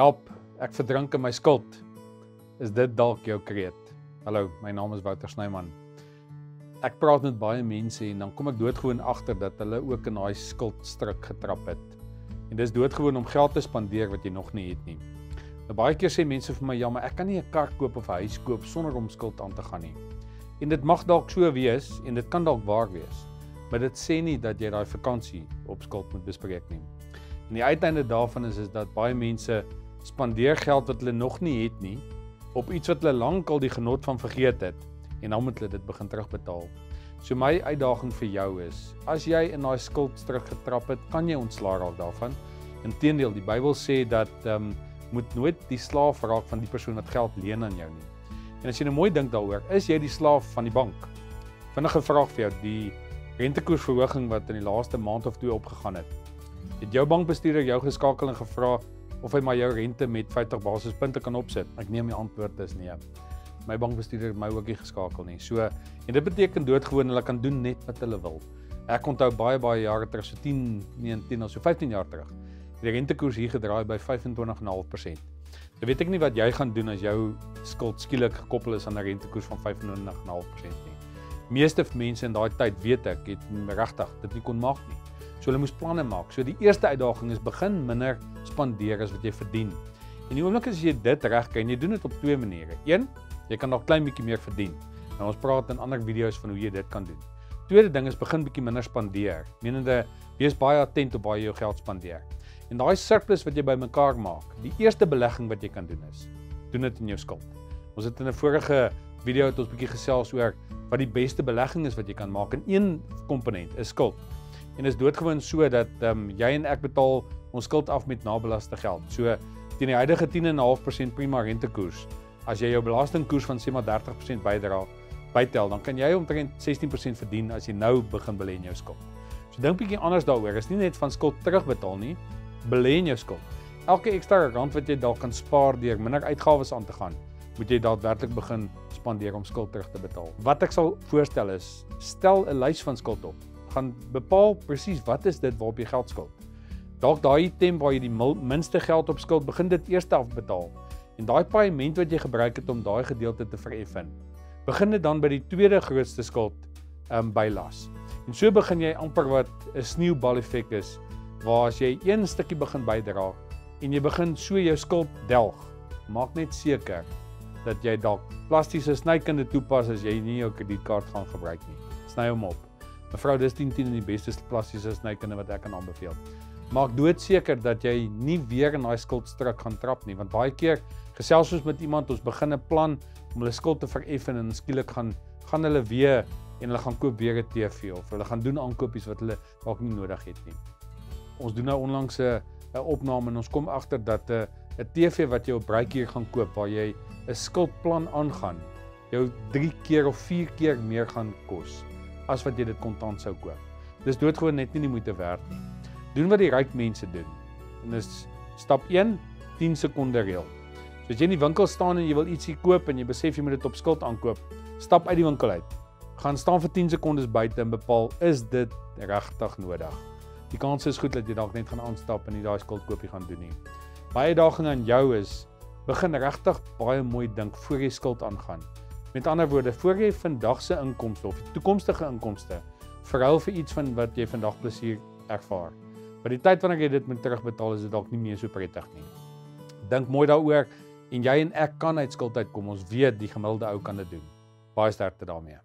Help, ek verdrink in my skuld. Is dit dalk jou kreet? Hallo, my naam is Wouter Snyman. Ek praat met baie mense en dan kom ek doodgewoon agter dat hulle ook in daai skuldstryk getrap het. En dis doodgewoon om geld te spandeer wat jy nog nie het nie. Nou baie keer sê mense vir my, "Ja, maar ek kan nie 'n kar koop of 'n huis koop sonder om skuld aan te gaan nie." En dit mag dalk so wees en dit kan dalk waar wees. Maar dit sê nie dat jy daai vakansie op skuld moet bespreek nie. En die uiteinde daarvan is is dat baie mense spandeer geld wat hulle nog nie het nie op iets wat hulle lankal die genot van vergeet het en dan moet hulle dit begin terugbetaal. So my uitdaging vir jou is, as jy in daai skuld teruggetrap het, kan jy ontslaa raak daarvan. Inteendeel, die Bybel sê dat ehm um, moet nooit die slaaf raak van die persoon wat geld leen aan jou nie. En as jy nou mooi dink daaroor, is jy die slaaf van die bank? Vinnige vraag vir jou, die rentekoersverhoging wat in die laaste maand of twee opgegaan het. Het jou bankbestuurder jou geskakel en gevra of hy maar jou rente met 50 basispunte kan opsit. Ek neem die antwoord is nee. My bankbestuurder het my ook nie geskakel nie. So en dit beteken doodgewoon hulle kan doen net wat hulle wil. Ek onthou baie baie jare terug, so 10, nee, 10 of so 15 jaar terug. Die rentekoers hier gedraai by 25.5%. Nou weet ek nie wat jy gaan doen as jou skuld skielik gekoppel is aan 'n rentekoers van 25.5% nie. Meeste mense in daai tyd weet ek het regtig dit nie kon maak nie. So hulle moes planne maak. So die eerste uitdaging is begin minder spandeer as wat jy verdien. En die oomblik as jy dit reg kry, jy doen dit op twee maniere. Een, jy kan dalk klein bietjie meer verdien. Nou ons praat in ander video's van hoe jy dit kan doen. Tweede ding is begin bietjie minder spandeer. Menende wees baie attent op jy jou geld spandeer. En daai surplus wat jy bymekaar maak, die eerste belegging wat jy kan doen is doen dit in jou skuld. Ons het in 'n vorige video het ons bietjie gesels oor wat die beste belegging is wat jy kan maak. En een komponent is skuld en is doodgewoon so dat ehm um, jy en ek betaal ons skuld af met nabelaste geld. So teen die huidige 10.5% prima rentekoers, as jy jou belastingkoers van sê maar 30% bydra bytel, dan kan jy omtrent 16% verdien as jy nou begin belê in jou skuld. So dink bietjie anders daaroor. Is nie net van skuld terugbetaal nie, belê in jou skuld. Elke ekstra rand wat jy dalk kan spaar deur minder uitgawes aan te gaan, moet jy daadwerklik begin spandeer om skuld terug te betaal. Wat ek sal voorstel is, stel 'n lys van skuld op gaan bepaal presies wat is dit waarop jy geld skuld. Dalk daai item waar jy die minste geld op skuld, begin dit eers afbetaal. En daai paaiement wat jy gebruik het om daai gedeelte te vereffen, begin dit dan by die tweede grootste skuld um bylas. En so begin jy amper wat 'n sneeubal effek is waar as jy een stukkie begin bydra en jy begin so jou skuld delg, maak net seker dat jy dalk plastiese snykinde toepas as jy nie jou kredietkaart gaan gebruik nie. Sny hom op. Mevrou, dis 10 10 in die beste plastiese snykinde wat ek kan aanbeveel. Maak doodseker dat jy nie weer in daai skuldstryk gaan trap nie, want baie keer gesels ons met iemand, ons begin 'n plan om hulle skuld te vereffen en skielik gaan gaan hulle weer en hulle gaan koop weer 'n TV of hulle gaan doen aankopies wat hulle dalk nie nodig het nie. Ons doen nou onlangs 'n 'n opname en ons kom agter dat 'n 'n TV wat jy op Bruikie gaan koop waar jy 'n skuldplan aangaan, jou 3 keer of 4 keer meer gaan kos as wat jy dit kontant sou koop. Dis doodgewoon net nie die moeite werd nie. Doen wat die ryk mense doen. En dis stap 1, 10 sekonde reël. So as jy in die winkel staan en jy wil ietsie koop en jy besef jy moet dit op skuld aankoop, stap uit die winkel uit. Gaan staan vir 10 sekondes buite en bepaal is dit regtig nodig. Die kans is goed dat jy dalk net gaan aanstap en nie daai skuldkoopie gaan doen nie. Baie daging aan jou is begin regtig baie mooi dink voor jy skuld aangaan. Met ander woorde, voor jy vandag se inkomste of toekomstige inkomste verhuil vir iets van wat jy vandag plesier ervaar. By die tyd wanneer jy dit moet terugbetaal, is dit dalk nie meer so prettig nie. Dink mooi daaroor en jy en ek kan uit skuld uitkom. Ons weet die gemiddelde ou kan dit doen. Baie sterkte daarmee.